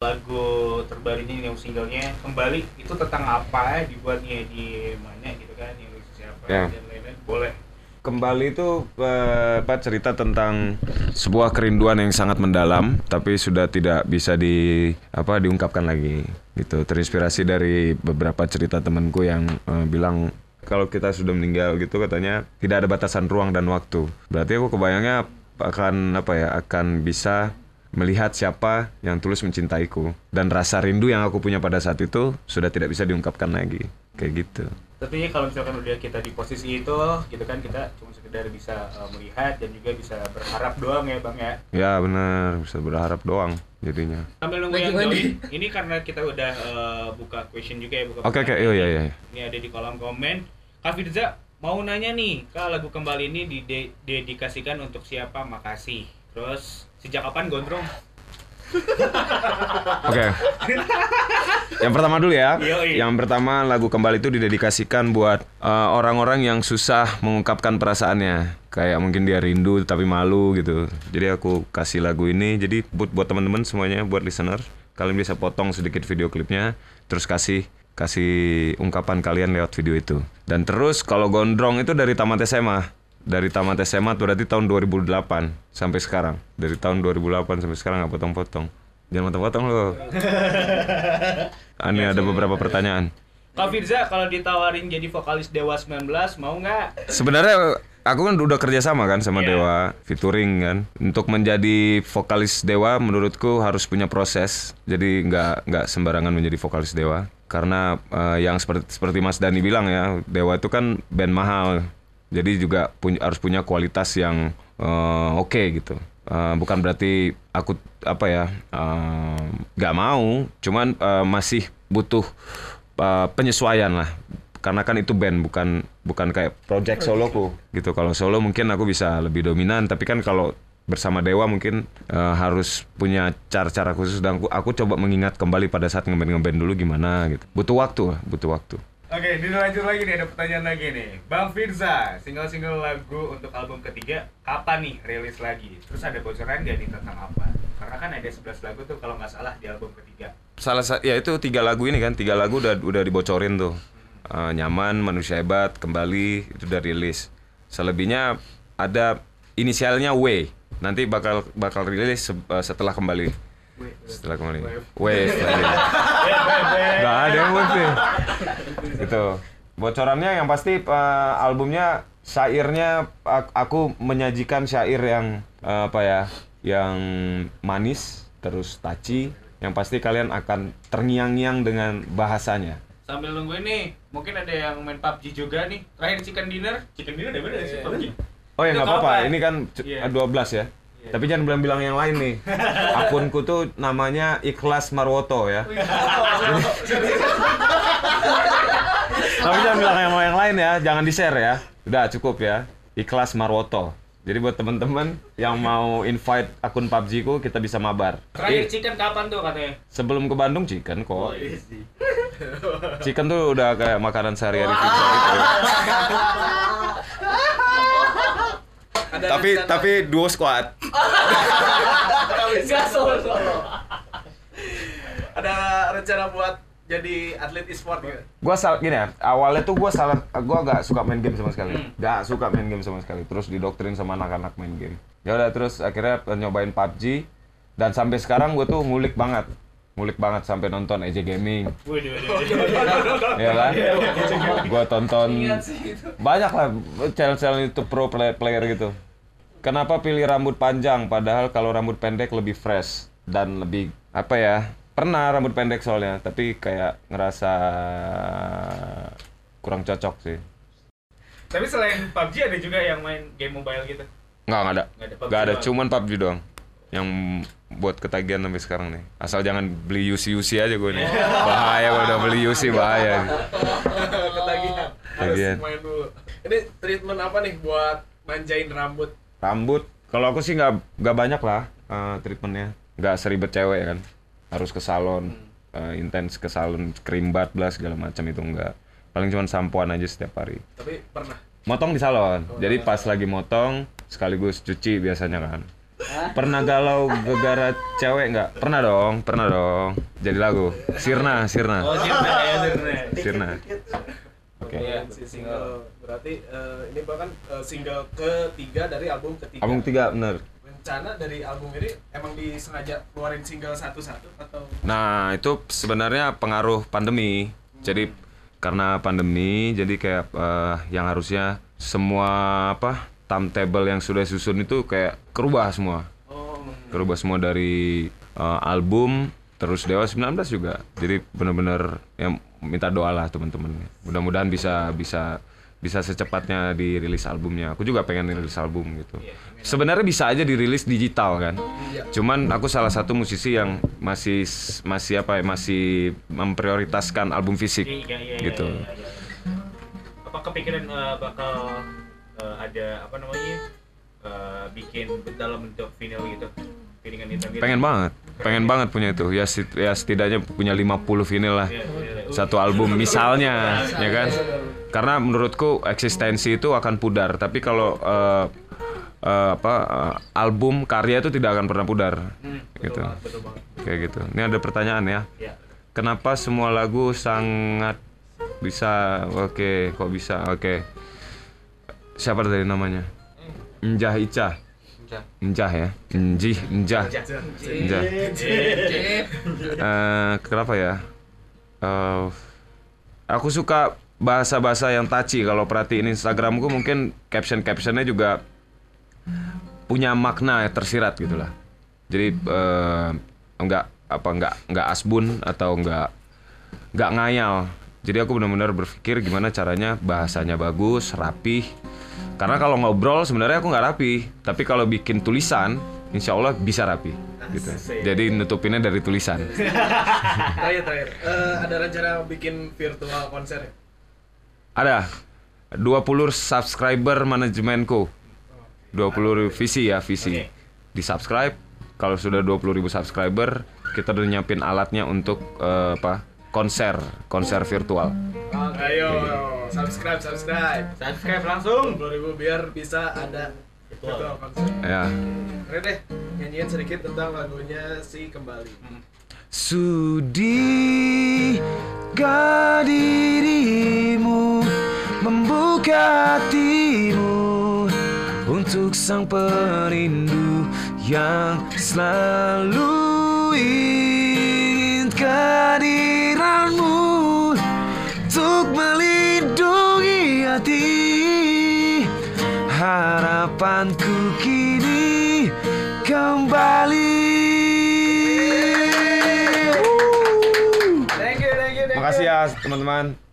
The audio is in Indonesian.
lagu terbarunya yang singlenya kembali itu tentang apa dibuatnya di mana gitu kan yang siapa Ya. dan lain-lain boleh Kembali itu eh, apa cerita tentang sebuah kerinduan yang sangat mendalam tapi sudah tidak bisa di apa diungkapkan lagi gitu. Terinspirasi dari beberapa cerita temanku yang eh, bilang kalau kita sudah meninggal gitu katanya tidak ada batasan ruang dan waktu. Berarti aku kebayangnya akan apa ya akan bisa melihat siapa yang tulus mencintaiku. Dan rasa rindu yang aku punya pada saat itu sudah tidak bisa diungkapkan lagi. Kayak gitu. tapi kalau misalkan udah kita di posisi itu gitu kan kita cuma sekedar bisa uh, melihat dan juga bisa berharap doang ya bang ya? Ya benar. Bisa berharap doang jadinya. sambil nunggu yang join ini karena kita udah uh, buka question juga ya buka Oke oke. iya iya iya. ini ada di kolom komen. Kak Firza mau nanya nih Kak lagu kembali ini didedikasikan untuk siapa? Makasih terus sejak kapan gondrong Oke. Yang pertama dulu ya. Yoi. Yang pertama lagu kembali itu didedikasikan buat eh, orang-orang yang susah mengungkapkan perasaannya. Kayak mungkin dia rindu tapi malu gitu. Jadi aku kasih lagu ini. Jadi buat buat teman-teman semuanya, buat listener, kalian bisa potong sedikit video klipnya, terus kasih kasih ungkapan kalian lewat video itu. Dan terus kalau gondrong itu dari tamat SMA. Dari tamat SMA tuh berarti tahun 2008 sampai sekarang. Dari tahun 2008 sampai sekarang nggak potong-potong. Jangan potong-potong loh. Ini ada beberapa pertanyaan. Kak Firza kalau ditawarin jadi vokalis Dewa 19 mau nggak Sebenarnya aku kan udah kerja sama kan sama Iya. Dewa, featuring kan. Untuk menjadi vokalis Dewa menurutku harus punya proses. Jadi nggak nggak sembarangan menjadi vokalis Dewa. Karena eh, yang seperti seperti Mas Dani bilang ya, Dewa itu kan band mahal. Jadi juga punya, harus punya kualitas yang eh, oke gitu. Eh, bukan berarti aku apa ya eh, nggak mau, cuman eh, masih butuh eh, penyesuaian lah. Karena kan itu band bukan bukan kayak project soloku gitu. Kalau solo mungkin aku bisa lebih dominan tapi kan kalau bersama Dewa mungkin eh, harus punya cara-cara khusus. Dan aku, aku coba mengingat kembali pada saat ngeband ngeband dulu gimana gitu. Butuh waktu butuh waktu Oke, dilanjut lagi nih ada pertanyaan lagi nih. Bang Firza, single-single lagu untuk album ketiga kapan nih rilis lagi? Terus ada bocoran gak nih tentang apa? Karena kan ada 11 lagu tuh kalau nggak salah di album ketiga. salah sa- ya itu tiga lagu ini kan tiga lagu udah udah dibocorin tuh. Eh, nyaman manusia hebat kembali itu udah rilis. Selebihnya ada inisialnya W. Nanti bakal bakal rilis se- setelah kembali. Setelah kembali. Wave lagi nggak ada yang wave gitu. Bocorannya yang pasti eh, albumnya syairnya ak- aku menyajikan syair yang eh, apa ya yang manis terus taci. Yang pasti kalian akan terngiang-ngiang dengan bahasanya. Sambil nunggu ini, mungkin ada yang main PUBG juga nih. Terakhir Chicken Dinner. Chicken Dinner dari mana sih PUBG? oh ya nggak apa-apa. ini kan c- Iya. 12 ya. Tapi jangan bilang-bilang yang lain nih. Akunku tuh namanya Ikhlas Marwoto ya Tapi jangan bilang yang yang lain ya, jangan di share ya. Udah cukup ya. Ikhlas Marwoto. Jadi buat teman-teman yang mau invite akun PUBG ku kita bisa mabar. Terakhir Eh, Chicken kapan tuh katanya? sebelum ke Bandung chicken kok. iya sih. Chicken tuh udah kayak makanan sehari-hari kita gitu. Ada Tapi rencana- tapi duo squad. Solo. Ada rencana buat jadi atlet e-sport gitu. Gua sal gini ya, awalnya tuh gua salah gua gak suka main game sama sekali. Gak suka main game sama sekali. Terus didoktrin sama anak-anak main game. Ya udah terus akhirnya nyobain PUBG dan sampai sekarang gue tuh ngulik banget. Ngulik banget sampai nonton EJ Gaming. Waduh, waduh, waduh. ya kan? Gua tonton banyak lah channel-channel itu pro play- player gitu. Kenapa pilih rambut panjang padahal kalau rambut pendek lebih fresh dan lebih apa ya? Pernah rambut pendek soalnya, tapi kayak ngerasa kurang cocok sih. Tapi selain PUBG ada juga yang main game mobile gitu. Nggak, nggak ada. Nggak ada, PUBG Nggak ada, doang. cuman PUBG doang. Yang buat ketagihan sampai sekarang nih. Asal jangan beli UC-UC aja gue nih. Bahaya kalau udah beli UC bahaya. Ketagihan. Harus Ketagihan. main dulu. Ini treatment apa nih buat manjain rambut? Rambut, kalau aku sih nggak nggak banyak lah eh, treatmentnya. Nggak seribet cewek kan. Harus ke salon, eh, intens ke salon, krim bat lah segala macam itu enggak. Paling cuma sampoan aja setiap hari. Tapi pernah. Motong di salon. Jadi pas lagi motong sekaligus cuci biasanya kan. pernah galau gara cewek nggak? Pernah dong, pernah dong. Jadi lagu. Sirna, Sirna. Oh, Sirna ya, Sirna. Sirna. Oke. Iya, si single berarti eh, ini bahkan eh, single ketiga dari album ketiga. Album tiga bener. Rencana dari album ini emang disengaja keluarin single satu-satu atau Nah itu sebenarnya pengaruh pandemi. Jadi karena pandemi, jadi kayak eh, yang harusnya semua apa timetable yang sudah susun itu kayak kerubah semua. oh Kerubah semua dari eh, album terus Dewa 19 juga. Jadi benar-benar yang minta doa lah teman-teman. Mudah-mudahan bisa bisa bisa secepatnya dirilis albumnya. Aku juga pengen rilis album gitu. Sebenarnya bisa aja dirilis digital kan. Cuman aku salah satu musisi yang masih masih apa ya masih memprioritaskan album fisik Iya, iya, iya, gitu. iya, iya. Apa kepikiran eh, bakal eh, ada apa namanya eh, bikin dalam bentuk vinyl gitu? Piringan hitam gitu? Pengen banget, pengen banget punya itu. Ya, ya setidaknya punya 50 vinyl lah. Iya, iya, iya. Satu album misalnya, ya kan? Karena menurutku eksistensi itu akan pudar, tapi kalau eh, eh, apa eh, album karya itu tidak akan pernah pudar. Hmm, betul Gitu. banget, betul banget. Kayak gitu. Ini ada pertanyaan ya. Ya. Kenapa semua lagu sangat bisa? Oke, kok bisa? Oke. Siapa tadi namanya? Njah Ica. Njah ya. Njih, Njah. Njah. Eh, kenapa ya? Eh, aku suka bahasa-bahasa yang touchy kalau perhatiin Instagramku mungkin caption-captionnya juga punya makna ya, tersirat gitu lah. Jadi eh, enggak apa enggak enggak asbun atau enggak enggak ngayal. Jadi aku benar-benar berpikir gimana caranya bahasanya bagus, rapih. Karena kalau ngobrol sebenarnya aku nggak rapi, tapi kalau bikin tulisan, insya Allah bisa rapi. Gitu. Jadi nutupinnya dari tulisan. terakhir terakhir Eh, ada rencana bikin virtual konser ya? Ada 20 subscriber manajemenku. 20 visi ya, visi. Oke. Di subscribe kalau sudah 20.000 subscriber, kita udah nyiapin alatnya untuk eh, apa? konser, konser virtual. Ayo, subscribe, subscribe. Subscribe langsung. 20 ribu biar bisa ada virtual konser. Ya. Oke deh, nyanyiin sedikit tentang lagunya si Kembali. Sudikah dirimu membuka hatimu untuk sang perindu yang selalu ingin kehadiranmu hati harapanku kini kembali. Thank you, thank you, thank you. Makasih ya teman-teman.